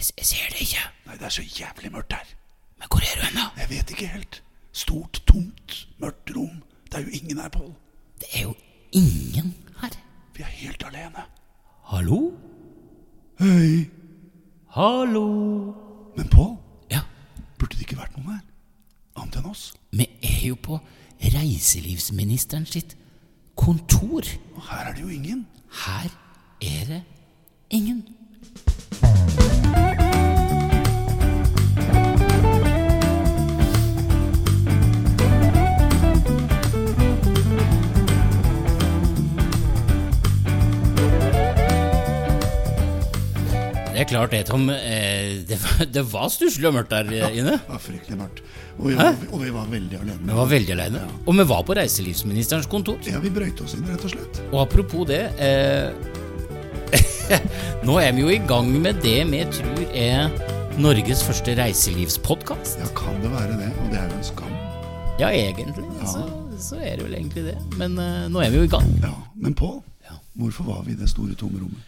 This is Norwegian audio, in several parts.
Jeg, jeg ser det ikke. Nei, det er så jævlig mørkt her. Men hvor er du hen, da? Jeg vet ikke helt. Stort, tomt, mørkt rom. Det er jo ingen her, Pål. Det er jo ingen her. Vi er helt alene. Hallo? Hei. Hallo? Men Pål, Ja, burde det ikke vært noen her? Annet enn oss? vi er jo på reiselivsministeren sitt kontor. Og her er det jo ingen. Her er det ingen. Det er klart det, Tom. Eh, Det var, det var stusslig og mørkt der inne. Ja, Det var fryktelig mørkt. Og vi var, og vi var veldig Vi var veldig alene. Og vi var på reiselivsministerens kontor. Ja, vi brøyte oss inn, rett og slett. Og apropos det eh, Nå er vi jo i gang med det vi tror er Norges første reiselivspodkast. Ja, kan det være det? Og det er jo en skam. Ja, egentlig Så, så er det vel egentlig det. Men eh, nå er vi jo i gang. Ja, Men Pål, Ja. hvorfor var vi i det store tomme rommet?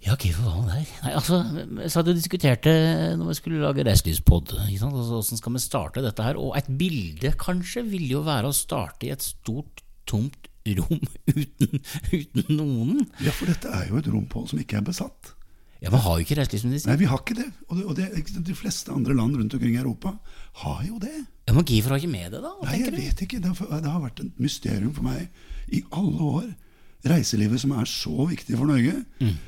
Ja, hvorfor var han der? Nei, altså, Vi satt og diskuterte når vi skulle lage reiselivspod. Altså, Hvordan skal vi starte dette her? Og et bilde kanskje ville jo være å starte i et stort, tomt rom uten, uten noen. Ja, for dette er jo et rom, på som ikke er besatt. Ja, Men har jo ikke reiselivsmedisin. Nei, vi har ikke det. Og, det, og det, de fleste andre land rundt omkring i Europa har jo det. Ja, Men hvorfor har ikke med det, da? Nei, jeg du? vet ikke. Det har, det har vært et mysterium for meg i alle år. Reiselivet som er så viktig for Norge. Mm.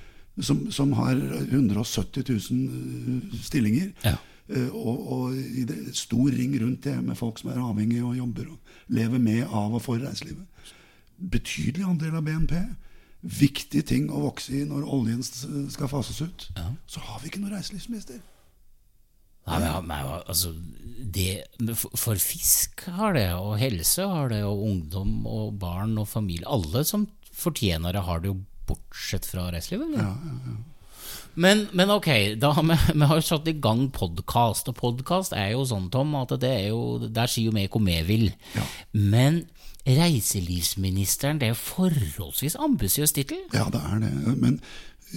Som, som har 170 000 stillinger. Ja. eh, Og, og i det, stor ring rundt det med folk som er avhengige og jobber og lever med, av og for reiselivet. Betydelig andel av BNP. Viktig ting å vokse i når oljen skal fases ut. Ja. Så har vi ikke noen reiselivsminister. Nei, men, men, altså, det, for fisk har det, og helse har det, og ungdom og barn og familie. Alle som fortjener det, har det jo bortsett fra reiselivet. eller? Men, men ok, da vi, vi har jo satt i gang podkast, og podkast er jo sånn, Tom, at det er jo, der sier jo vi hvor vi vil. Ja. Men reiselivsministeren, det er forholdsvis ambisiøs tittel. Ja, det er det. Men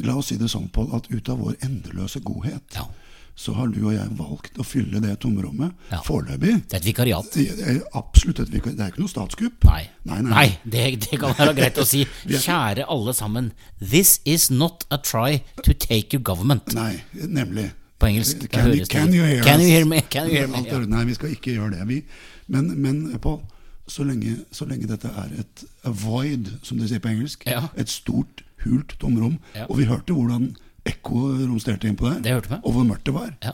la oss si det sånn, Pål, at ut av vår endeløse godhet, Ja. Så har du og jeg valgt å fylle det tomrommet Ja. foreløpig. Det er et vikariat. Er Absolutt. et vikariat. Det er ikke noe statskupp. Nei, Nei, nei. nei det, det kan være greit å si. Kjære alle sammen. This is not a try to take your government. Nei, nemlig. På engelsk. Can, høres can you hear Can you hear me? Can you hear me? Ja. Nei, vi skal ikke gjøre det. Vi. Men, men Pål, så så lenge dette er et void, som de sier på engelsk, Ja. et stort, hult tomrom, og vi hørte hvordan ekkoet romsterte inn på der, Det hørte vi. og hvor mørkt det var, Ja.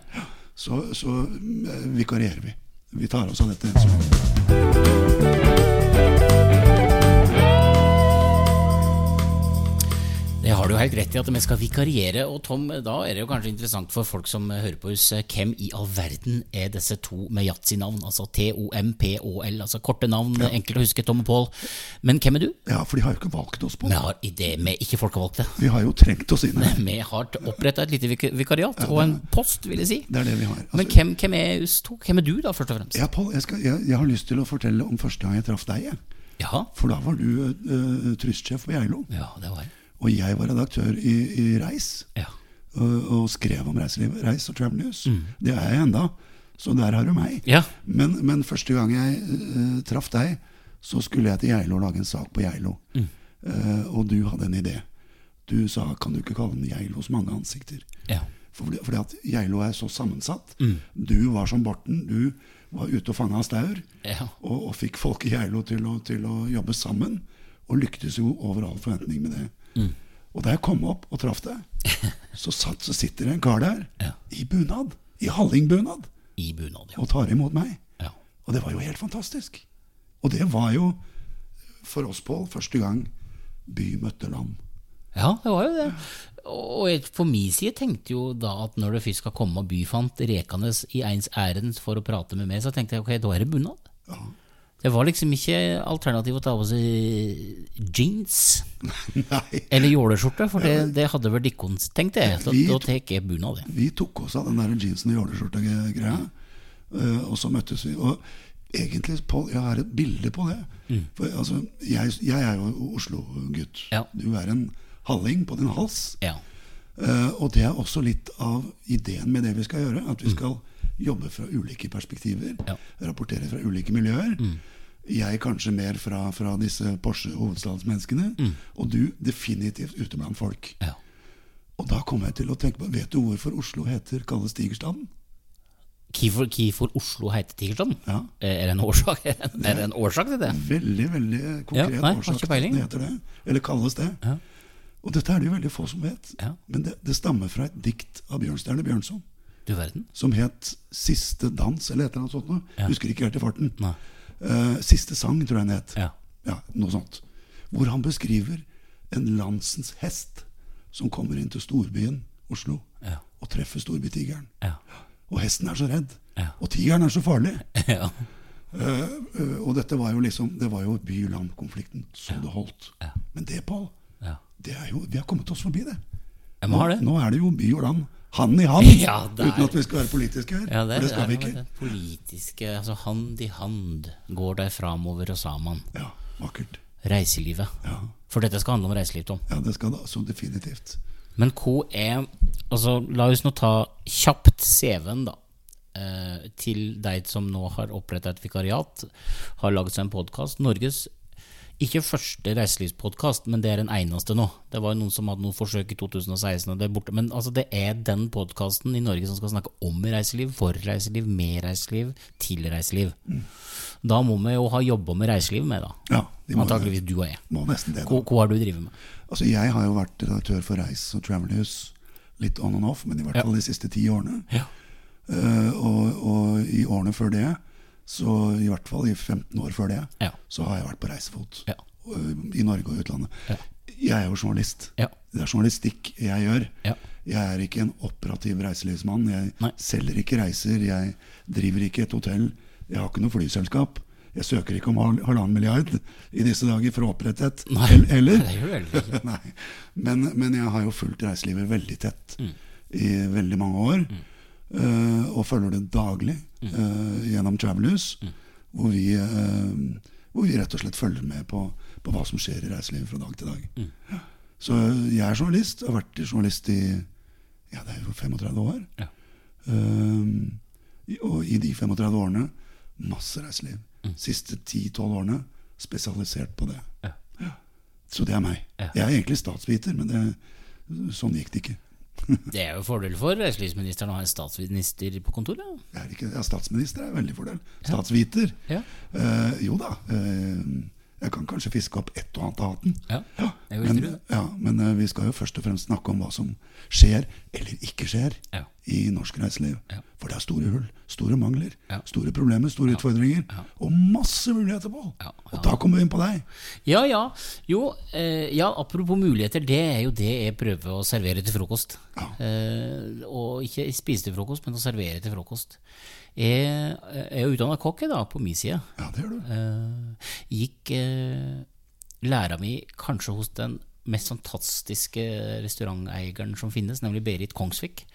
så, så eh, vikarierer vi. Vi tar oss av dette. Så. Har du helt rett i at vi skal vikariere. Og Tom, da er det jo kanskje interessant for folk som hører på oss, eh, hvem i all verden er disse to med yatzy-navn? Altså T-O-M-P-Å-L, altså korte navn, enkelt å huske, Tom og Pål. Men hvem er du? Ja, for de har jo ikke valgt oss på. Vi har idé med ikke folkevalgte. Vi har jo trengt oss inn her. Vi har oppretta et lite vik- vikariat, og en post, vil jeg si. Det er det vi har. Men Altså, hvem, hvem er oss to? Hvem er du, da, først og fremst? ja, Pål, jeg, jeg, jeg har lyst til å fortelle om første gang jeg traff deg. jeg. Ja, For da var du uh, trystsjef på Geilo. ja det var jeg. Og jeg var redaktør i, i Reis. Ja. Og, og skrev om reiseliv. Reis og Travel News. Det er jeg enda. Så der har du meg. Ja. Men, men første gang jeg uh, traff deg, så skulle jeg til Geilo og lage en sak på Geilo. Eh, og du hadde en idé. Du sa kan du ikke kalle den Geilos mange ansikter? ja. Fordi, fordi at Geilo er så sammensatt. Du var som Borten. Du var ute og fanga staur. Ja. Og, og fikk folk i Geilo til å, til å jobbe sammen. Og lyktes jo over all forventning med det. Og da jeg kom opp og traff deg, så, satt, så sitter det en kar der Ja. i bunad. I hallingbunad. I bunad, ja. Og tar imot meg. ja. Og det var jo helt fantastisk. Og det var jo for oss, Pål, første gang by møtte land. Ja, det var jo det. Og jeg, på min side tenkte jo da at når det først skal komme byfant rekende i ens ærend for å prate med meg, så tenkte jeg ok, da er det bunad. Ja. Det var liksom ikke alternativ å ta på seg jeans Nei, eller jåleskjorte, for det, det hadde vel dikkon tenkt jeg. Så Vi- da tar jeg bunad, det. vi tok oss av den der jeansen og jåleskjorta-greia, eh, og så møttes vi. Og egentlig, Pål, jeg har et bilde på det. For altså, jeg, jeg er jo Oslo-gutt. Ja. Du er en halling på din hals. Ja. Eh, og det er også litt av ideen med det vi skal gjøre. At vi skal jobbe fra ulike perspektiver. Ja. Rapportere fra ulike miljøer. Jeg kanskje mer fra, fra disse Porsche hovedstadsmenneskene. Og du definitivt ute blant folk. Ja. Og da kommer jeg til å tenke på Vet du hvorfor Oslo heter kalles Tigerstaden? Hvorfor, hvorfor Oslo heter Tigerstaden? Ja. Er det en årsak, er det en, det årsak til det? Veldig veldig konkret Ja, nei, årsak ikke til at peiling. heter det. Eller kalles det. Ja. Og dette er det jo veldig få som vet. Men det, det stammer fra et dikt av Bjørnstjerne Bjørnson Du verden. som het 'Siste dans', eller et eller annet sånt noe. Ja. Husker ikke helt i farten. Eh, 'Siste sang', tror jeg den het. Ja. Ja, noe sånt. Hvor han beskriver en landsens hest som kommer inn til storbyen Oslo Ja. og treffer storbytigeren. Ja. Og hesten er så redd. Og tigeren er så farlig. ja. uh, eh, og dette var jo liksom Det var jo by-land-konflikten så det holdt. Ja. Men det, Pål, ja. det er jo Vi har kommet oss forbi det. Nå, det. Nå er det jo by og land hand i hand. Ja, Uten at vi skal være politiske her. Ja, det, for det skal vi ikke. det politiske altså Hand i hand går de framover og sammen. Ja, Vakkert. Reiselivet. Ja. For dette skal handle om reiseliv, Tom. ja, det skal det så definitivt. Men hva er Altså, la oss nå ta kjapt CV-en, da. Eh, til deg som nå har oppretta et vikariat, har laget seg en podkast. Norges ikke første reiselivspodkast, men det er den eneste nå. Det var noen som hadde noen forsøk i 2016, og det er borte. Men altså, det er den podkasten i Norge som skal snakke om reiseliv, for reiseliv, med reiseliv, til reiseliv. Da må vi jo ha jobba med reiseliv med, da. Ja, må, Antakeligvis du og jeg. må nesten det. Hva, hva har du drevet med? Altså, jeg har jo vært redaktør for Reis og Travelhus litt on and off, men i hvert Ja. fall de siste ti årene. Ja. Uh, og, og i årene før det, så i hvert fall i 15 år før det, Ja. så har jeg vært på reisefot. Ja. I Norge og utlandet. Ja. Jeg er jo journalist. Ja. Det er journalistikk jeg gjør. Ja. Jeg er ikke en operativ reiselivsmann. Jeg Nei. selger ikke reiser. Jeg driver ikke et hotell. Jeg har ikke noe flyselskap. Jeg søker ikke om halvannen milliard i disse dager for å opprette et Nei, eller? det gjør ikke. Men, men jeg har jo fulgt reiselivet veldig tett Mm. i veldig mange år. eh, og følger det daglig Mm. eh, gjennom Travelhus, hvor, vi, eh, hvor vi rett og slett følger med på, på hva som skjer i reiselivet fra dag til dag. Mm. Ja. Så jeg er journalist. Har vært journalist i ja, det er jo 35 år. Ja. Um, og i de 35 årene masse reiseliv. Siste 10-12 årene spesialisert på det. Ja. Så det er meg. Ja. Jeg er egentlig statsviter, men det, sånn gikk det ikke. Det er jo fordel for reiselivsministeren å ha en statsminister på kontoret. Ja, statsminister er veldig fordel. Statsviter. Ja. Eh, jo da. Eh, jeg kan kanskje fiske opp et og annet av hatten. Ja, men, ja, men eh, vi skal jo først og fremst snakke om hva som skjer, eller ikke skjer, Ja. i norsk reiseliv. For det er store hull, store mangler, store problemer, store utfordringer. Og masse muligheter på! Og da kommer vi inn på deg. Ja, ja. Jo, eh, ja, apropos muligheter, det er jo det jeg prøver å servere til frokost. Eh, og ikke spise til frokost, men å servere til frokost. Jeg jeg er utdanna kokk, da, på min side. Ja, det gjør du. Eh, gikk eh, læra mi kanskje hos den mest fantastiske restauranteieren som finnes, nemlig Berit Kongsvik.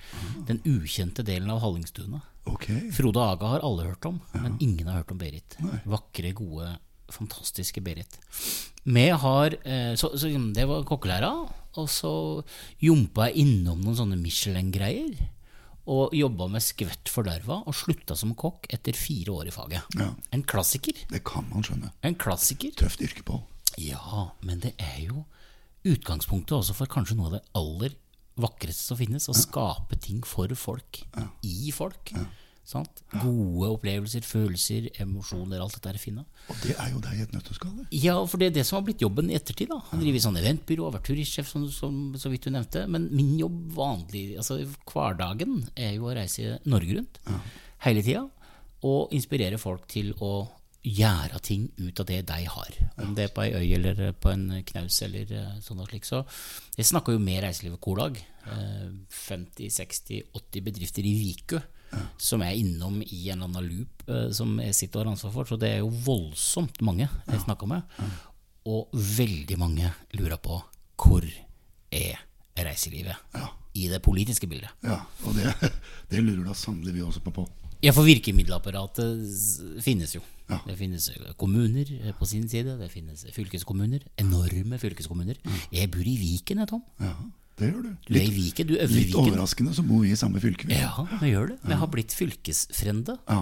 Den ukjente delen av Hallingstuna. Okay. Frode Aga har alle hørt om, men ingen har hørt om Berit. Nei. Vakre, gode, fantastiske Berit. Vi har, eh, så, så Det var kokkelæra, og så jumpa jeg innom noen sånne Michelin-greier. Og jobba med skvett for derva, og slutta som kokk etter fire år i faget. Ja. En klassiker. Det kan man skjønne. En klassiker. Tøft yrke, Pål. Ja, men det er jo utgangspunktet også for kanskje noe av det aller vakreste som finnes. Å skape ting for folk. I folk. Sant? Gode opplevelser, følelser, emosjoner. Alt dette er fine. Og det er jo deg i et nøtteskall. Ja, for det er det som har blitt jobben i ettertid. da Han driver i sånn eventbyrå, har vært turistsjef, som, som, så vidt du nevnte. Men min jobb vanlig, altså hverdagen, er jo å reise Norge rundt hele tida. Og inspirere folk til å gjøre ting ut av det de har. Om det er på ei øy eller på en knaus eller eh, sånn og slik. Så jeg snakker jo med reiselivet hver dag. Eh, 50-60-80 bedrifter i Viku som er innom i en eller annen loop eh, som jeg sitter og har ansvar for. Så det er jo voldsomt mange jeg snakker med. Og veldig mange lurer på hvor er reiselivet i det politiske bildet. Ja, og det, det lurer da sannelig vi også på, på. Ja, for virkemiddelapparatet finnes jo. Ja. Det finnes kommuner eh, på sin side, det finnes fylkeskommuner. Enorme fylkeskommuner. Jeg bor i Viken, jeg, Tom. Ja. Det gjør du. Du er i Viken, du litt overraskende så bor vi i samme fylke. vi. Ja, vi gjør det. Vi har blitt fylkesfrende. Ja.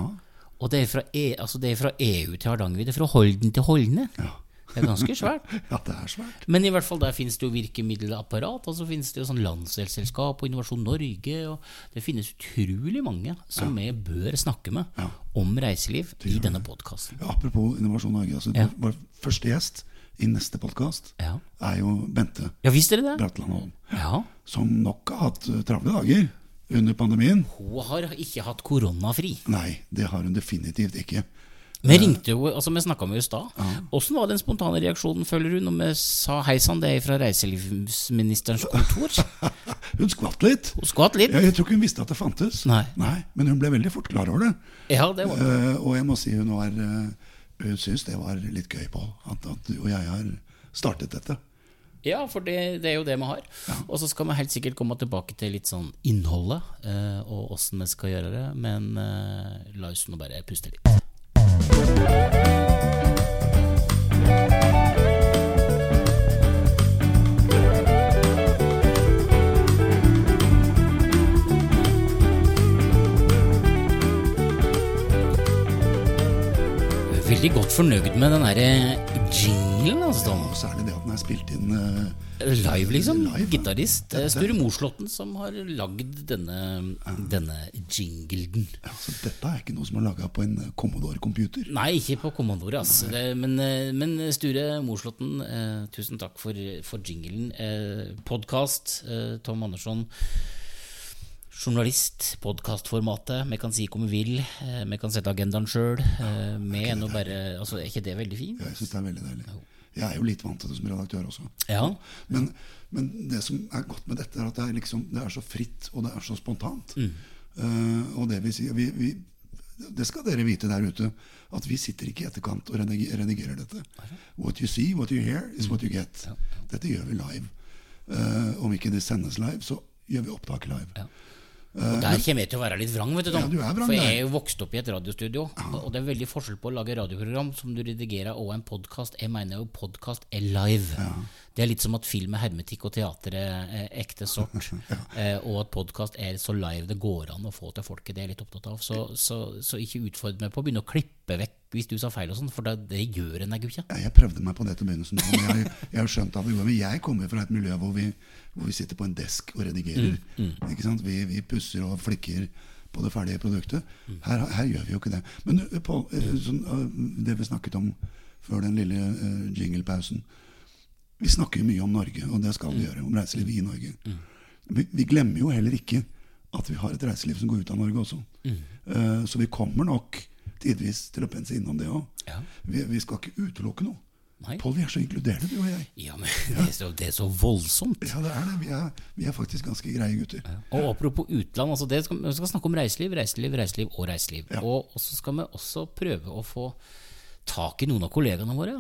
Og det er fra, e, altså det er fra EU til Hardangervidda, fra Holden til Holne. Ja. Det er ganske svært. ja, det er svært. Men i hvert fall der finnes det jo virkemiddelapparat, og så finnes det jo sånn Landsdelsselskap og Innovasjon Norge, og det finnes utrolig mange som vi bør snakke med Ja. om reiseliv i denne podkasten. Ja, apropos Innovasjon Norge. Altså. Vår første gjest i neste podkast Ja. er jo Bente ja, visste dere det? Bratland Holm. Ja. Som nok har hatt eh, travle dager under pandemien. Hun har ikke hatt koronafri. Nei, det har hun definitivt ikke. Vi ringte jo, altså vi snakka med henne i stad. Åssen var den spontane reaksjonen, føler du, når vi sa hei sann, det er fra reiselivsministerens kontor? Hun skvatt litt. Hun skvatt litt. Ja, jeg tror ikke hun visste at det fantes. Nei. Men hun ble veldig fort klar over det. Ja, det var det. Uh, og jeg må si hun var eh, Hun syns det var litt gøy, Pål, at, at du og jeg har startet dette. Ja, for det, det er jo det vi har. Og så skal vi helt sikkert komme tilbake til litt sånn innholdet eh, og åssen vi skal gjøre det. Men eh, la oss nå bare puste litt. Veldig godt fornøyd med den derre jinglen, altså. Tom. Og særlig det at den er spilt inn uh, Live, liksom. Live. Gitarist. ja. Sture Moslåtten som har lagd denne, denne jinglen. ja, så Dette er ikke noe som er laga på en eh, Commodore-computer. Nei, ikke på Commodore, altså. Det, men, eh, men Sture Moslåtten, eh, tusen takk for, for jinglen. Eh, Podkast, eh, Tom Andersson. Journalist, podkastformatet. Vi kan si hva vi vil. Eh, vi kan sette agendaen sjøl. Ja, er bare altså, Er ikke det veldig fint? Jeg syns det er veldig deilig. Jeg er jo litt vant til det som redaktør også. Ja. Men, men det som er godt med dette, er at det er, liksom, det er så fritt, og det er så spontant. Eh, og det vil si vi, vi, Det skal dere vite der ute, at vi sitter ikke i etterkant og rediger- redigerer dette. What you see, what you hear, is what you get. Dette gjør vi live. Uh, om ikke det sendes live, så gjør vi opptaket live. Ja. Og der kommer jeg til å være litt vrang, vet du, Tom. Ja, vrang For jeg er jo vokst opp i et radiostudio, og det er veldig forskjell på å lage radioprogram som du redigerer, og en podkast. Jeg mener jo podkast er live. Det er litt som at film er hermetikk og teater er eh, ekte sort, eh, og at podkast er så live det går an å få til folket. Det er jeg litt opptatt av. Så, så, så ikke utfordre meg på å begynne å klippe vekk hvis du sa feil og sånn, for det, det gjør en ikke. Ja, Jeg prøvde meg på det til begynnelsen, men jeg, jeg har skjønt at det går. Men jeg kommer fra et miljø hvor vi, hvor vi sitter på en desk og redigerer. Ikke sant? Vi, vi pusser og flikker på det ferdige produktet. Her, her gjør vi jo ikke det. Men Paul, uh, sånn, det vi snakket om før den lille uh, jinglepausen Vi snakker jo mye om Norge, og det skal vi gjøre. Om reiselivet i Norge. Vi, vi glemmer jo heller ikke at vi har et reiseliv som går ut av Norge også. Uh, så vi kommer nok tidvis til å pense innom det òg. Ja. Vi, vi skal ikke utelukke noe. Pål, vi er så inkluderende, du og jeg. Ja, men det er så, det er så voldsomt. Ja, det er det. Vi er, vi er faktisk ganske greie gutter. Og apropos utland, altså det skal, vi skal snakke om reiseliv, reiseliv, reiseliv og reiseliv. Ja. Og og så skal vi også prøve å få tak i noen av kollegaene våre.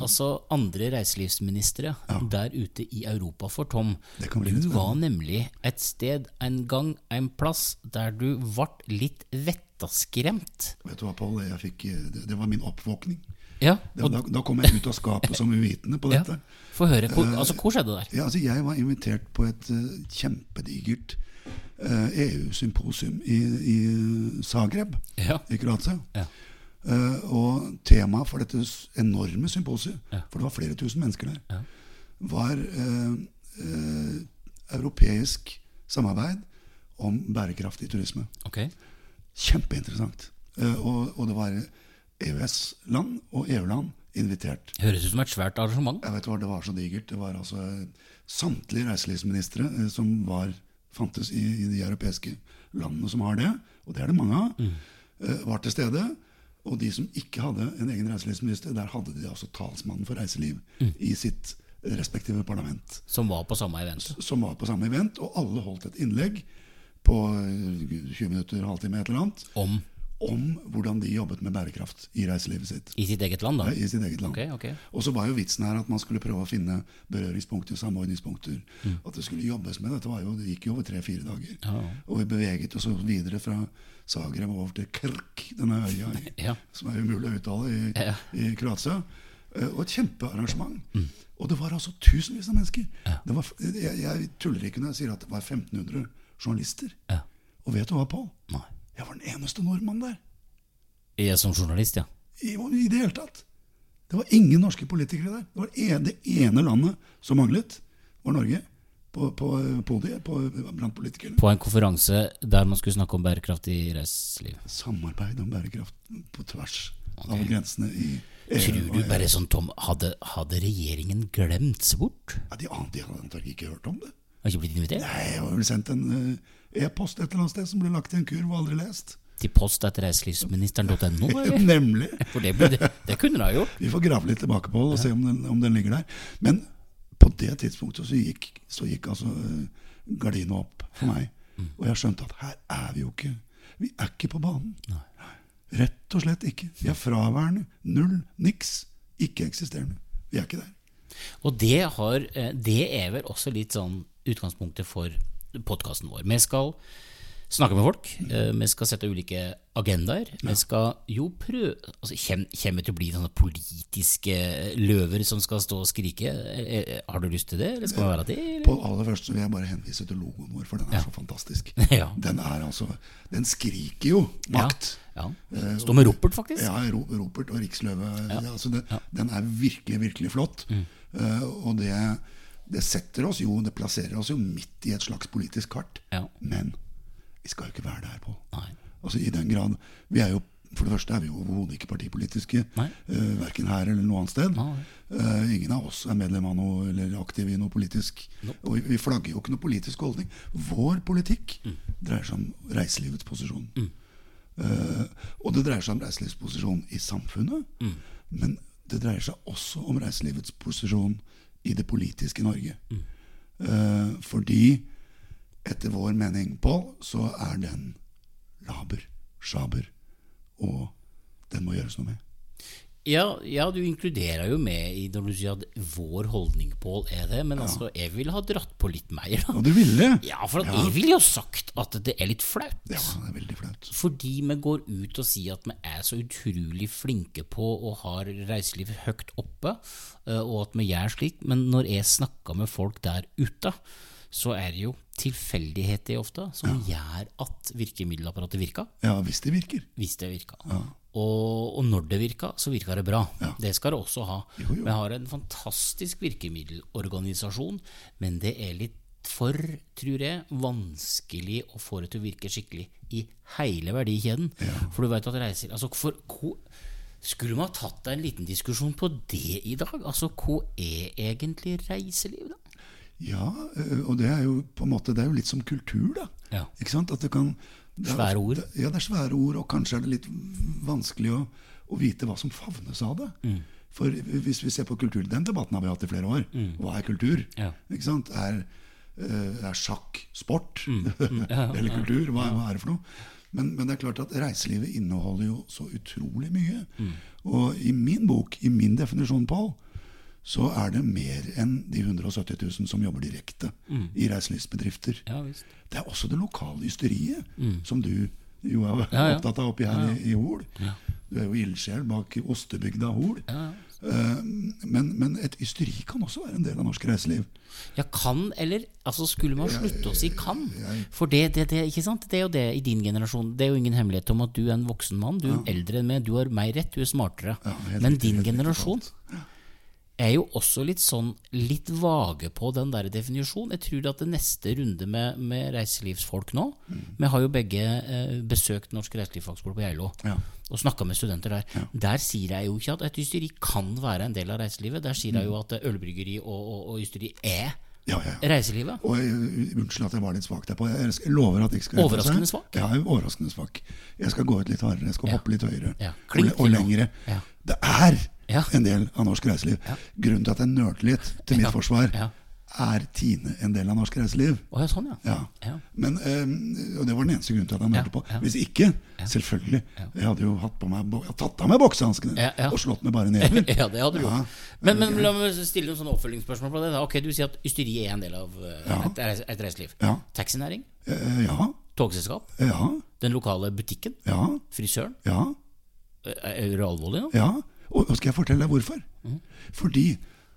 Altså andre reiselivsministre der ute i Europa. For Tom, Det du var nemlig et sted, en gang, en plass, der du ble litt vettaskremt. Vet du hva, Pål? Jeg fikk, eh, det, det var min oppvåkning. Ja, og... da, da kom jeg ut av skapet som uvitende på ja. dette. Få høre. Hvor, altså, hvor skjedde der? Ja, altså Jeg var invitert på et uh, kjempedigert uh, EU-symposium i, i Zagreb Ja. i Kroatia. Ja. Eh, og temaet for dette enorme symposiet, Ja. for det var flere tusen mennesker der, Ja. var uh, uh, europeisk samarbeid om bærekraftig turisme. Okay. Kjempeinteressant. Og, og det var EØS-land og EU-land invitert. Høres ut som et svært arrangement. Jeg vet hva, Det var så digert. Det var altså samtlige reiselivsministre som var, fantes i, i de europeiske landene som har det, og det er det mange av, eh, var til stede. Og de som ikke hadde en egen reiselivsminister, der hadde de altså talsmannen for reiseliv i sitt respektive parlament. Som var på samme event. Som var på samme event, og alle holdt et innlegg på eh, 20 minutter, halvtime, et eller annet, Om om hvordan de jobbet med bærekraft i reiselivet sitt. i sitt eget land, da. Ja, I sitt eget land. Okay, okay. Og så var jo vitsen her at man skulle prøve å finne berøringspunkter, samordningspunkter. Mm. At det skulle jobbes med. Dette var jo, det gikk jo over tre-fire dager. Ja. Og vi beveget oss videre fra Zagreb over til Krk, denne øya Ja. som er umulig å uttale i, Ja. i Kroatia. Eh, Og et kjempearrangement. Og det var altså tusenvis av mennesker. Det var, jeg, jeg tuller ikke når jeg sier at det var 1500 journalister. Ja. Og vet du hva, Pål? Jeg var den eneste nordmannen der. Jeg som journalist, ja. I, I det hele tatt. Det var ingen norske politikere der. Det var en, det ene landet som manglet, var Norge. På, på podiet på, blant politikerne. På en konferanse der man skulle snakke om bærekraftig reiseliv. Samarbeid om bærekraft på tvers av grensene i EU. Tror du bare sånn, Tom, hadde, hadde regjeringen glemt seg bort? Ja, de, de hadde antagelig ikke hørt om det. Har ikke blitt invitert? Nei, Jeg har vel sendt en eh, e-post et eller annet sted som ble lagt i en kurv og aldri lest. Til post etter reiselivsministeren.no? Nemlig. For det, ble, det, det kunne de ha gjort. Vi får grave litt tilbake på det og se om den, om den ligger der. Men på det tidspunktet så gikk, så gikk altså eh, gardina opp for meg. Og jeg skjønte at her er vi jo ikke. Vi er ikke på banen. Rett og slett ikke. Vi er fraværende. Null. Niks. Ikke-eksisterende. Vi er ikke der. Og det, har, eh, det er vel også litt sånn utgangspunktet for podkasten vår. Vi skal snakke med folk, eh, vi skal sette ulike agendaer. Vi skal jo prøve altså, Kommer vi til å bli sånne politiske løver som skal stå og skrike? Eh, eh, Har du lyst til det, eller skal det være det? eller? På aller første vil jeg bare henvise til logoen vår, for den er så fantastisk. Ja. Den er altså Den skriker jo makt. Ja. Stå med ropert, faktisk. Ja, Ropert og Riksløve. Altså det, Den er virkelig, virkelig flott. Mm. Og det, det setter oss jo, det plasserer oss jo midt i et slags politisk kart. Ja. Men vi skal jo ikke være der, Pål. Altså i den grad Vi er jo For det første er vi jo overhodet ikke partipolitiske, Nei. uh, verken her eller noe annet sted. Eh, ingen av oss er medlem av noe eller aktiv i noe politisk. Og vi, vi flagger jo ikke noe politisk holdning. Vår politikk Mm. dreier seg om reiselivets posisjon. Eh, og det dreier seg om reiselivets posisjon i samfunnet. Mm. Men det dreier seg også om reiselivets posisjon i det politiske Norge. Mm. Eh, fordi etter vår mening, Pål, så er den laber, sjaber, og den må gjøres noe med. Ja, ja, du inkluderer jo med i når du sier at vår holdning, Pål, er det. Men altså, jeg ville ha dratt på litt mer, da. Og du ville? Ja, for at jeg ville jo sagt at det er litt flaut. Ja, det er veldig flaut. Fordi vi går ut og sier at vi er så utrolig flinke på og har reiselivet høyt oppe, eh, og at vi gjør slik. Men når jeg snakker med folk der ute, så er det jo tilfeldigheter ofte som gjør at virkemiddelapparatet virker, Ja, hvis det virker. hvis det virker. Og, og når det virker, så virker det bra. Det skal det også ha. Jo, jo. Vi har en fantastisk virkemiddelorganisasjon, men det er litt for, tror jeg, vanskelig å få det til å virke skikkelig i hele verdikjeden. For du vet at reiser altså for, hvor, Skulle ha tatt en liten diskusjon på det i dag? Altså, hva er egentlig reiseliv, da? Ja, øh, og det er jo på en måte Det er jo litt som kultur, da. Ja. Ikke sant? At det kan det er- Svære ord. det- Ja, det er svære ord, og kanskje er det litt vanskelig å, å vite hva som favnes av det. Mm. For hvis vi ser på kultur Den debatten har vi hatt i flere år. Hva er kultur? Mm. Ja. Ikke sant? Er, øh, er sjakk sport? Mm. Eller kultur? Hva, hva er det for noe? Men, men det er klart at reiselivet inneholder jo så utrolig mye. Mm. Og i min bok, i min definisjon, Pål, så er det mer enn de 170 000 som jobber direkte i reiselivsbedrifter. Mm. Ja. Det er også det lokale ysteriet, som du jo er Mm. Ja, ja. opptatt av oppi her i, i Hol. Du er jo ildsjel bak ostebygda Hol. Ja. Eh, men, men et ysteri kan også være en del av norsk reiseliv. Ja, kan, eller altså Skulle man slutte å si kan? For det, det, det, ikke sant? det er jo det i din generasjon. Det er jo ingen hemmelighet om at du er en voksen mann. Du er eldre enn meg, du har meg rett, du er smartere. Ja, Men din generasjon er jo også litt sånn litt vage på den der definisjonen. Jeg tror at det neste runde med, med reiselivsfolk nå Mm. Vi har jo begge eh, besøkt Norsk reiselivsfagskole på Geilo Ja. og snakka med studenter der. Der sier jeg jo ikke at et ysteri kan være en del av reiselivet. Der sier jeg Mm. jo at ølbryggeri og, og, og ysteri er Ja, ja, ja. reiselivet. Og jeg, Unnskyld at jeg var litt svak derpå. Jeg lover at jeg ikke skal Overraskende seg. svak? Ja, er overraskende svak. Jeg skal gå ut litt hardere. Jeg skal Ja. hoppe litt høyere. Ja. Og, og lengre. Ja. Det er Ja. en del av norsk reiseliv. Grunnen til at jeg nølte litt, til mitt Ja. forsvar, Ja. er Tine en del av norsk reiseliv. Oh, ja, sånn, ja. Ja. Ja. Men, um, og det var den eneste grunnen til at nølte Ja, på. Hvis ikke, selvfølgelig. Jeg hadde jo hatt på meg, tatt av meg boksehanskene Ja, ja. og slått med bare neven. ja, det hadde du Ja. Men, men la meg stille noen sånne oppfølgingsspørsmål på det. da. Ok, Du sier at ysteri er en del av eh, Ja. et, et reiseliv. Ja. Taxinæring, Eh, ja, togselskap, ja, den lokale butikken, ja, frisøren. ja, Eh, Er du alvorlig nå? ja. Og, nå skal jeg fortelle deg hvorfor? Fordi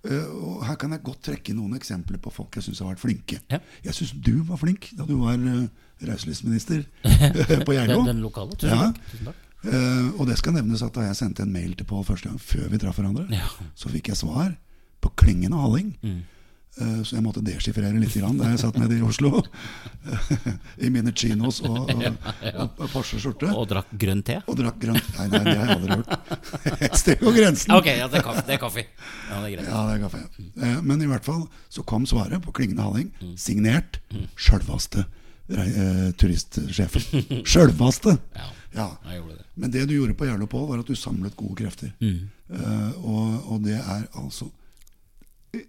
øh, og Her kan jeg godt trekke noen eksempler på folk jeg syns har vært flinke. Ja. Jeg syns du var flink da du var øh, reiselivsminister på Geilo. Den, den lokale. Tusen Ja. takk. Tusen takk. Uh, og det skal nevnes at da jeg sendte en mail til Pål første gang, før vi traff hverandre, Ja. så fikk jeg svar på klingende halling. Mm. Eh, så jeg måtte deschiffrere litt da jeg satt nede i Oslo. I mine chinos og, og, og, Porsche-skjorte. Og drakk grønn te? Og drakk grønn Nei, nei, det har jeg aldri hørt. Et steg på grensen. Ok, ja, det er kaffe. Det er kaffe. Ja, det er greit. Ja, det er kaffe. Eh, Men i hvert fall så kom svaret på klingende halling, Mm. signert sjølvaste eh, turistsjefen. Sjølvaste! Ja, Ja. jeg gjorde det. Men det du gjorde på Pål, var at du samlet gode krefter. Mm. Og, og det er altså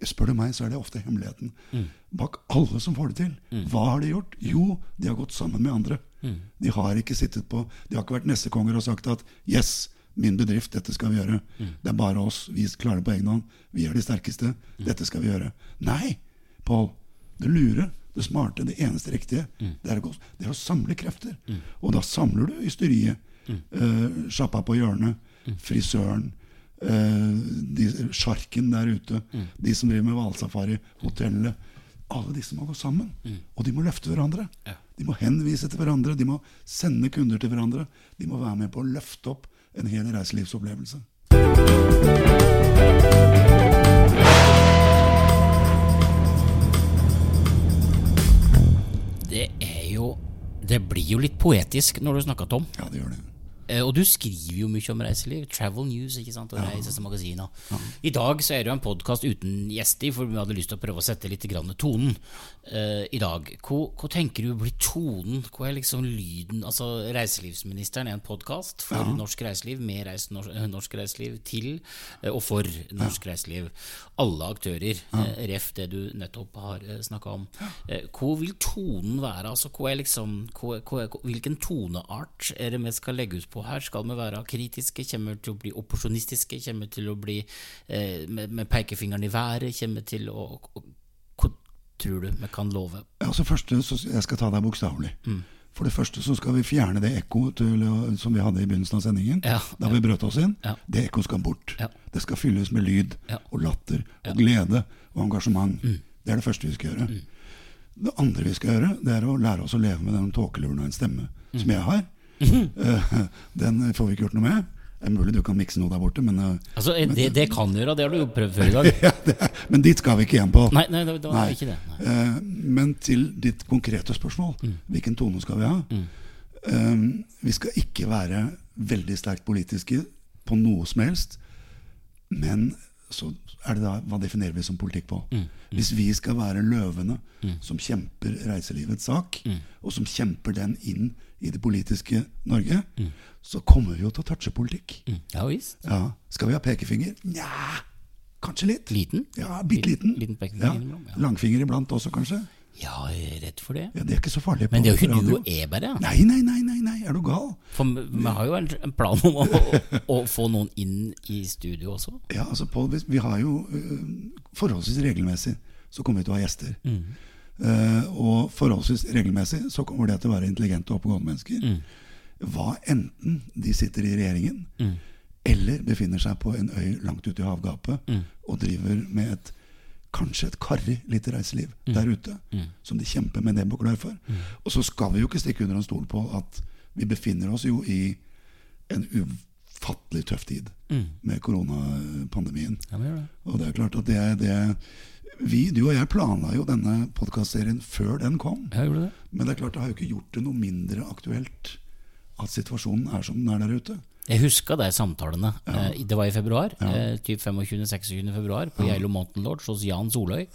Spør du meg, så er det ofte hemmeligheten Mm. bak alle som får det til. Hva har de gjort? Jo, de har gått sammen med andre. Mm. De har ikke sittet på De har ikke vært nestekonger og sagt at Yes, min bedrift, dette skal vi gjøre. Mm. Det er bare oss. Vi klarer det på egen hånd. Vi er de sterkeste. Mm. Dette skal vi gjøre. Nei, Pål. Det lure, det smarte, det eneste riktige, Mm. det, er å det er å samle krefter. Og da samler du ysteriet. Mm. Uh, sjappa på hjørnet. Frisøren. Eh, de, sjarken der ute. Mm. De som driver med hvalsafari. Hotellet. Alle disse må gå sammen. Og de må løfte hverandre. Mm. Ja. De må henvise til hverandre. De må sende kunder til hverandre. De må være med på å løfte opp en hel reiselivsopplevelse. Det er jo Det blir jo litt poetisk når du snakker, Tom. Ja, det gjør det. Eh, Og du skriver jo mye om reiseliv. Travel News ikke sant? og Reises og magasiner. I dag så er det jo en podkast uten gjester, for vi hadde lyst til å prøve å sette litt tonen uh, i dag. Hva, hva tenker du blir tonen? Hva er liksom lyden? Altså Reiselivsministeren er en podkast for norsk reiseliv, med reis, norsk, norsk reiseliv til eh, og for norsk reiseliv. Alle aktører, uh, ref det du nettopp har uh, snakka om. Eh, hva vil tonen være? Altså, hva er liksom, hva, hvilken toneart er det vi skal legge ut på her? Skal vi være kritiske? Kommer vi til å bli opportunistiske? Kommer vi til å bli eh, med, med pekefingeren i været? Kommer vi til å Hva tror du vi kan love? Altså første, så Jeg skal ta deg bokstavelig. Mm. For det første så skal vi fjerne det ekkoet uh, som vi hadde i begynnelsen av sendingen. Ja, da vi brøt oss inn. Ja. Det ekkoet skal bort. Ja. Det skal fylles med lyd Ja. og latter og glede og engasjement. Mm. Det er det første vi skal gjøre. Det andre vi skal gjøre, det er å lære oss å leve med den tåkeluren av en stemme Mm. som jeg har. Eh, den får vi ikke gjort noe med. Det er mulig du kan mikse noe der borte, men, eh, Altså, men det, det kan gjøre, det har du jo prøvd før i dag. ja, er, men dit skal vi ikke igjen på. Nei, nei det, det var Nei. ikke det. Nei. Eh, men til ditt konkrete spørsmål, hvilken tone skal vi ha? Eh, vi skal ikke være veldig sterkt politiske på noe som helst. Men så er det da hva definerer vi som politikk på? Hvis vi skal være løvene som kjemper reiselivets sak, og som kjemper den inn i det politiske Norge, så kommer vi jo til å touche politikk. Mm. Ja visst. Ja. Skal vi ha pekefinger? Nja, kanskje litt. Liten? Ja, bitte liten. Liten liten Ja. ja. Langfinger iblant også, kanskje. Ja, jeg er redd for det. Ja, Det er ikke så farlig. Men det er jo ikke du og Eber, ja. Nei, nei, nei, nei, nei, er du gal? For vi har jo en, plan om å, å, få noen inn i studio også. Ja, altså Pål, vi, har jo øh, forholdsvis regelmessig så kommer vi til å ha gjester. Mm. Uh, og forholdsvis regelmessig så kommer det til å være intelligente og oppegående mennesker. Mm. Hva enten de sitter i regjeringen Mm. eller befinner seg på en øy langt ute i havgapet Mm. og driver med et kanskje et karrig lite reiseliv Mm. der ute, som de kjemper med nebb og klør for. Og så skal vi jo ikke stikke under en stol på at vi befinner oss jo i en ufattelig tøff tid Mm. med koronapandemien. Ja, det. Og det er klart at det er det vi, Du og jeg planla jo denne podkastserien før den kom. Det. Men det er klart det har jo ikke gjort det noe mindre aktuelt at situasjonen er som den er der ute. Jeg huska de samtalene. Ja. det var i februar. Ja. typ 25.-26. februar på Geilo Mountain Lodge hos Jan Soløy.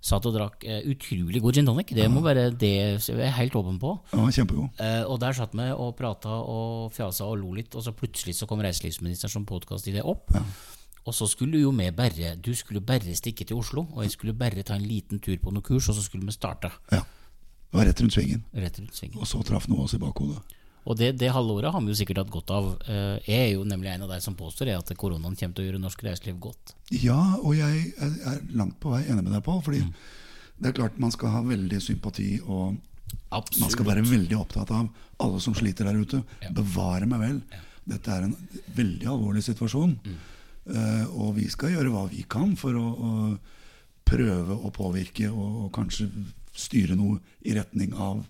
Satt og drakk eh, utrolig god gin tonic. Det må være det jeg er helt åpen på. Ja, Kjempegod. Eh, og der satt vi og prata og fjasa og lo litt, og så plutselig så kom reiselivsministeren som podkastidé opp. Og så skulle jo vi bare Du skulle bare stikke til Oslo, og jeg skulle bare ta en liten tur på noen kurs, og så skulle vi starte Ja. Det var rett rundt svingen. rett rundt svingen. Og så traff noe oss i bakhodet. Og det, det halvåret har vi jo sikkert hatt godt av. Eh, Jeg er jo nemlig en av de som påstår at koronaen kommer til å gjøre norsk reiseliv godt. Ja, og jeg er, langt på vei enig med deg, Pål. Fordi det er klart man skal ha veldig sympati, og man skal være veldig opptatt av alle som sliter der ute. Bevare meg vel. Dette er en veldig alvorlig situasjon. Eh, og vi skal gjøre hva vi kan for å, å prøve å påvirke og, og kanskje styre noe i retning av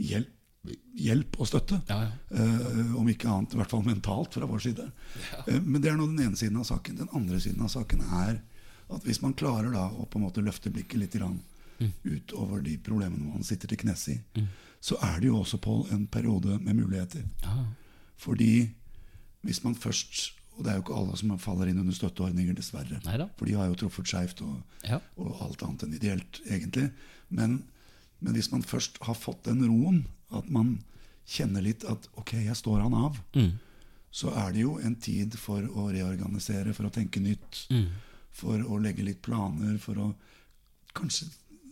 hjelp, hjelp og støtte. Ja, ja. Eh, om ikke annet, i hvert fall mentalt fra vår side. Eh, men det er nå den ene siden av saken. Den andre siden av saken er at hvis man klarer da å på en måte løfte blikket litt grann, utover de problemene man sitter til knes i, så er det jo også på en periode med muligheter. Ja. Fordi hvis man først Og det er jo ikke alle som faller inn under støtteordninger, dessverre. Neida. For de har jo truffet skeivt og, Ja. og alt annet enn ideelt, egentlig. Men, men hvis man først har fått den roen, at man kjenner litt at ok, jeg står han av, Mm. så er det jo en tid for å reorganisere, for å tenke nytt. Mm. For å legge litt planer, for å kanskje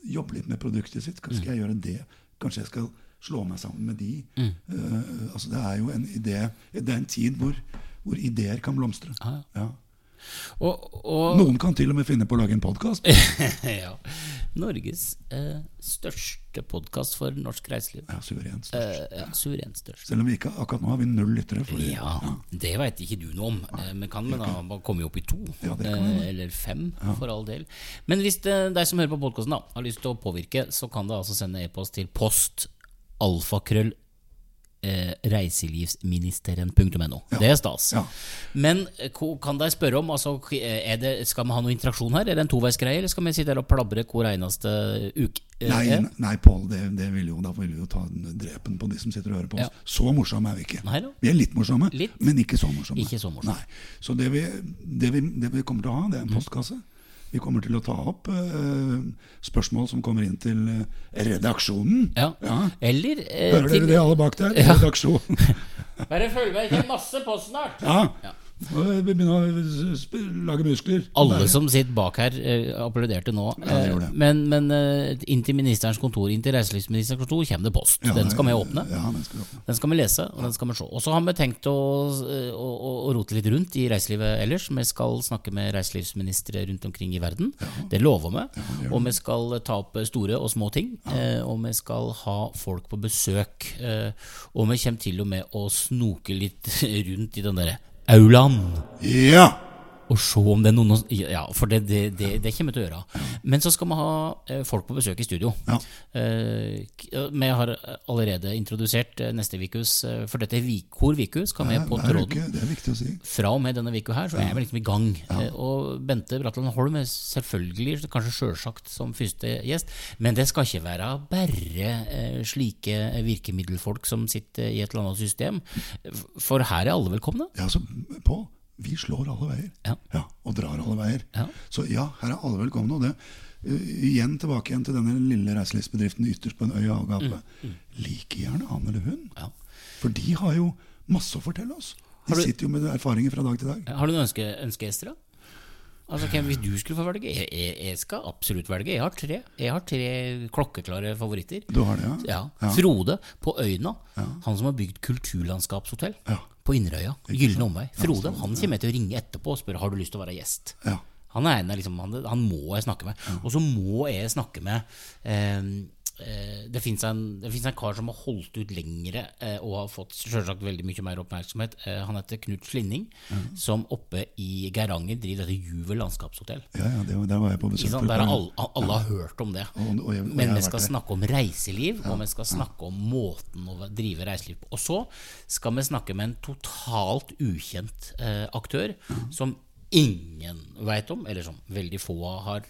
jobbe litt med produktet sitt. Kanskje skal jeg gjøre det? Kanskje jeg skal slå meg sammen med de? Mm. Eh, altså Det er jo en idé Det er en tid hvor, hvor ideer kan blomstre. Ja. Ja. Og, og Noen kan til og med finne på å lage en podkast. ja. Norges eh, største podkast for norsk reiseliv. Ja, suverent. Eh, ja, Suverent størst. Selv om vi ikke akkurat nå har vi null lyttere. fordi- Ja, det veit ikke du noe om. Eh, Men kan men da komme opp i to. Ja, det kan eh, eller fem, for all del. Men hvis det, deg som hører på podkasten har lyst til å påvirke, så kan du altså sende e-post til post alfakrøll eh, reiselivsministeren.no. Det er stas. Ja. Men eh, kan de spørre om altså, er det, Skal vi ha noe interaksjon her? Er det en toveisgreie, eller skal vi sitte her og plabre hver eneste uke? Eh, Nei, eh? nei Pål, det, det vil jo, da vil vi jo ta drepen på de som sitter og hører på oss. Ja. Så morsomme er vi ikke. Nei. Vi er litt morsomme, Litt. men ikke så morsomme. Ikke så morsomme. Nei. Så det vi, det, vi, det vi kommer til å ha, det er en Mm. Vi kommer til å ta opp uh, spørsmål som kommer inn til eh, redaksjonen. Ja. Ja. Eller uh, Hører til- dere det, alle bak der? Ja. Redaksjonen. Bare følg med, ikke kommer masse post snart. Ja. Ja. Begynner å lage muskler. Alle Bare- som sitter bak her, uh, applauderte nå. Ja, det det. Eh, Men, men uh, inn til ministerens kontor, inn til reiselivsministerens kontor, kommer det post. Ja, den skal vi åpne. Ja, den skal åpne. Den skal vi lese, og den skal vi se. Og så har vi tenkt å, å, å, rote litt rundt i reiselivet ellers. Vi skal snakke med reiselivsministre rundt omkring i verden. Det lover vi. Og vi skal ta opp store og små ting. Uh, Og vi skal ha folk på besøk. Og vi kommer til og med å snoke litt rundt i den derre aulaen. Ja! Og se om det er noen Ja, for det, det, det, det kommer vi til å gjøre. Men så skal vi ha eh, folk på besøk i studio. Ja. Eh, Vi har allerede introdusert eh, neste ukas eh, For dette er Vikor uke skal med på tråden. det er viktig å si. Fra og med denne uka her så er vi liksom i gang. Eh, Og Bente Bratland Holm er selvfølgelig, kanskje sjølsagt, som første gjest. Men det skal ikke være bare slike virkemiddelfolk som sitter i et eller annet system. For her er alle velkomne. Ja, så Pål, vi slår alle veier. Ja. og drar alle veier. Ja. Så ja, her er alle velkomne. Og det, uh, igjen tilbake igjen til denne lille reiselivsbedriften ytterst på en øy i havgapet. Like gjerne han eller hun. Ja. For de har jo masse å fortelle oss. De du- sitter jo med erfaringer fra dag til dag. Har du noen ønske, ønskegjester, da? Altså, hvem, Hvis du skulle få velge? Jeg, jeg, jeg skal absolutt velge. Jeg har tre Jeg har tre klokkeklare favoritter. Du har det, ja? Ja. Frode på Øyna. Han som har bygd kulturlandskapshotell Ja. På Inderøya. Gylne omvei. Frode han kommer til å ringe etterpå og spørre har du lyst til å være gjest. Ja. Han er en liksom, han, han må jeg snakke med. Og så må jeg snakke med eh, Det fins en, det finnes en kar som har holdt ut lengre eh, og har fått selvsagt veldig mye mer oppmerksomhet. Eh, han heter Knut Slinning, som oppe i Geiranger driver dette Juvel landskapshotell. ja, ja det, der var jeg på besøk. Sånn. Der alle, alle har hørt om det. Og- og jeg- og Men vi skal snakke om reiseliv, og vi skal snakke om måten å drive reiseliv på. Og så skal vi snakke med en totalt ukjent eh, aktør som ingen veit om, eller som veldig få har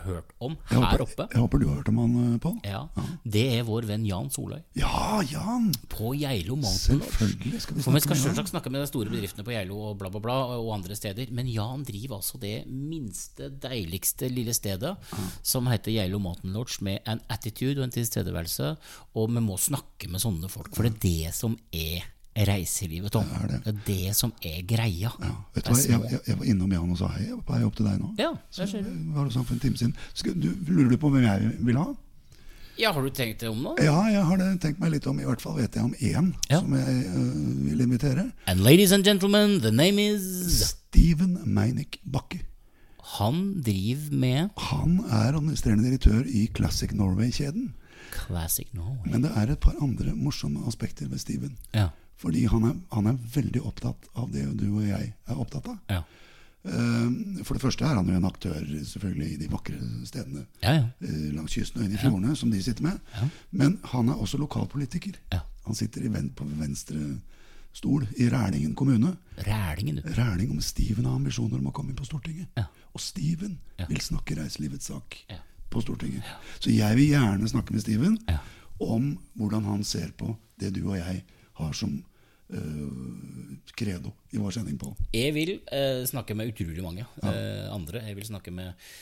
hørt om her håper, oppe. jeg håper du har hørt om han, eh, Pål? Ja, Det er vår venn Jan Soløy Ja, Jan! på Geilo Mountain. Selvfølgelig skal vi skal med Jan. selvsagt snakke med de store bedriftene på Geilo og bla, bla, bla, og andre steder. Men Jan driver altså det minste, deiligste lille stedet som heter Geilo Mountain Lodge, med en attitude og en tilstedeværelse. Og vi må snakke med sånne folk, for det er det som er reiselivet, Tom. Det er det. Det er det som er greia. Ja, vet du hva, jeg, jeg, jeg var innom Jan og sa hei. Jeg var på vei opp til deg nå. Ja, Så der ser du. var det sånn for en time siden. Skal, du, lurer du på hvem jeg vil ha? Ja, har du tenkt deg om nå? Ja, jeg har det tenkt meg litt om. I hvert fall vet jeg om én Ja. som jeg uh, vil invitere. And ladies and gentlemen, the name is Steven Meinick Bakke. Han driver med Han er administrerende direktør i Classic Norway-kjeden. Classic Norway. Men det er et par andre morsomme aspekter ved Steven. Ja. Fordi han er, han er veldig opptatt av det du og jeg er opptatt av. ja. Uh, For det første er han jo en aktør selvfølgelig i de vakre stedene Ja, ja. Uh, langs kysten og inn i fjordene, som de sitter med. Men han er også lokalpolitiker. Ja. Han sitter i ven på venstre stol i Rælingen kommune. Rælingen, du. Ræling om Steven har ambisjoner om å komme inn på Stortinget. Ja. Og Steven vil snakke reiselivets sak på Stortinget. Så jeg vil gjerne snakke med Steven om hvordan han ser på det du og jeg har som credo i vår sending, Pål. Jeg vil eh, snakke med utrolig mange eh, andre. Jeg vil snakke med eh,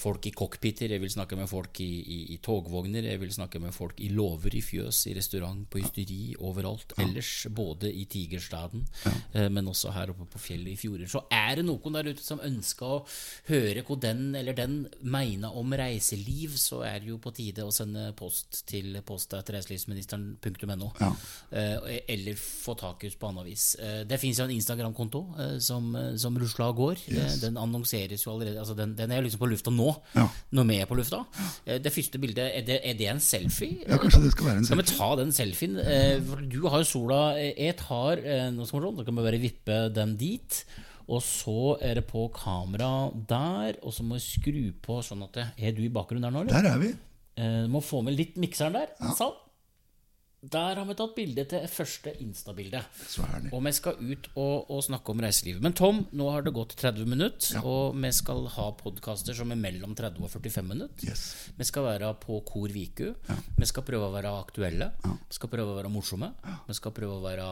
folk i cockpiter, jeg vil snakke med folk i, i, i togvogner, jeg vil snakke med folk i låver, i fjøs, i restaurant, på hysteri, overalt. Ellers, både i Tigerstaden, eh, men også her oppe på fjellet i fjorder. Så er det noen der ute som ønsker å høre hva den eller den mener om reiseliv, så er det jo på tide å sende post til post.reiselivsministeren.no. Ja. Eh, eller få tak i oss på annet vis. Eh, det fins jo en Instagram-konto eh, som, eh, som rusla og går. Yes. Eh, den annonseres jo allerede. Altså den, den er liksom på lufta nå, Ja. når vi er på lufta. Eh, det første bildet, er det, er det en selfie? Ja, kanskje det skal være en Skal vi selfie? ta den selfien? Eh, du har jo sola eh, Jeg tar Nå som er sånn, Da kan vi bare vippe den dit. Og så er det på kamera der, og så må vi skru på sånn at Er du i bakgrunnen der nå, eller? Der er vi. Du må få med litt mikseren der. Sånn. Der har vi tatt bilde til første Insta-bilde. Og vi skal ut og, og snakke om reiselivet. Men Tom, nå har det gått 30 minutter, og vi skal ha podkaster som er mellom 30 og 45 minutter. Yes. Vi skal være på Kor Viku. Vi skal prøve å være aktuelle. Vi skal prøve å være morsomme. Vi skal prøve å være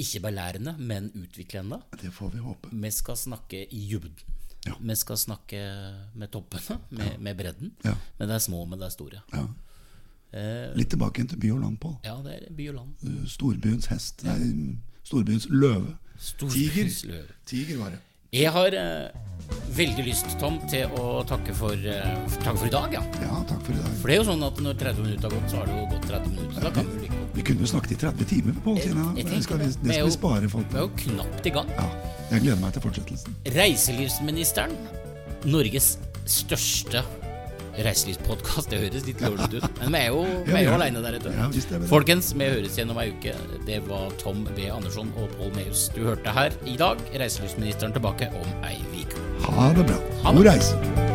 ikke belærende, men utviklende. Det får vi håpe. Vi skal snakke i dybden. Ja. Vi skal snakke med toppene, med, med bredden. Ja. de det små, og med de store. Ja. Eh, Litt tilbake til by og land, Pål. ja, det er by og land. Uh, Storbyens hest. Nei, storbyens løve. Storbyens Tiger. løve. Tiger var det. Jeg har eh, veldig lyst, Tom, til å takke for, eh, takk for i dag. Ja. Ja, takk for i dag. For det er jo sånn at når 30 minutter har gått, så har det jo gått 30 minutter. Ja, vi godt. Vi kunne jo snakket i 30 timer, Pål. Det skal vi, det. Vi skal vi spare folk Vi er jo knapt i gang. Ja, jeg gleder meg til fortsettelsen. Reiselivsministeren, Norges største reiselivspodkast. Det høres litt lårete ut, men vi er jo, vi er jo aleine der ute. Ja. Folkens, vi høres igjen om ei uke. Det var Tom B. Andersson og Pål Mehus du hørte her i dag. Reiselivsministeren tilbake om ei uke. Ha det bra. God reise.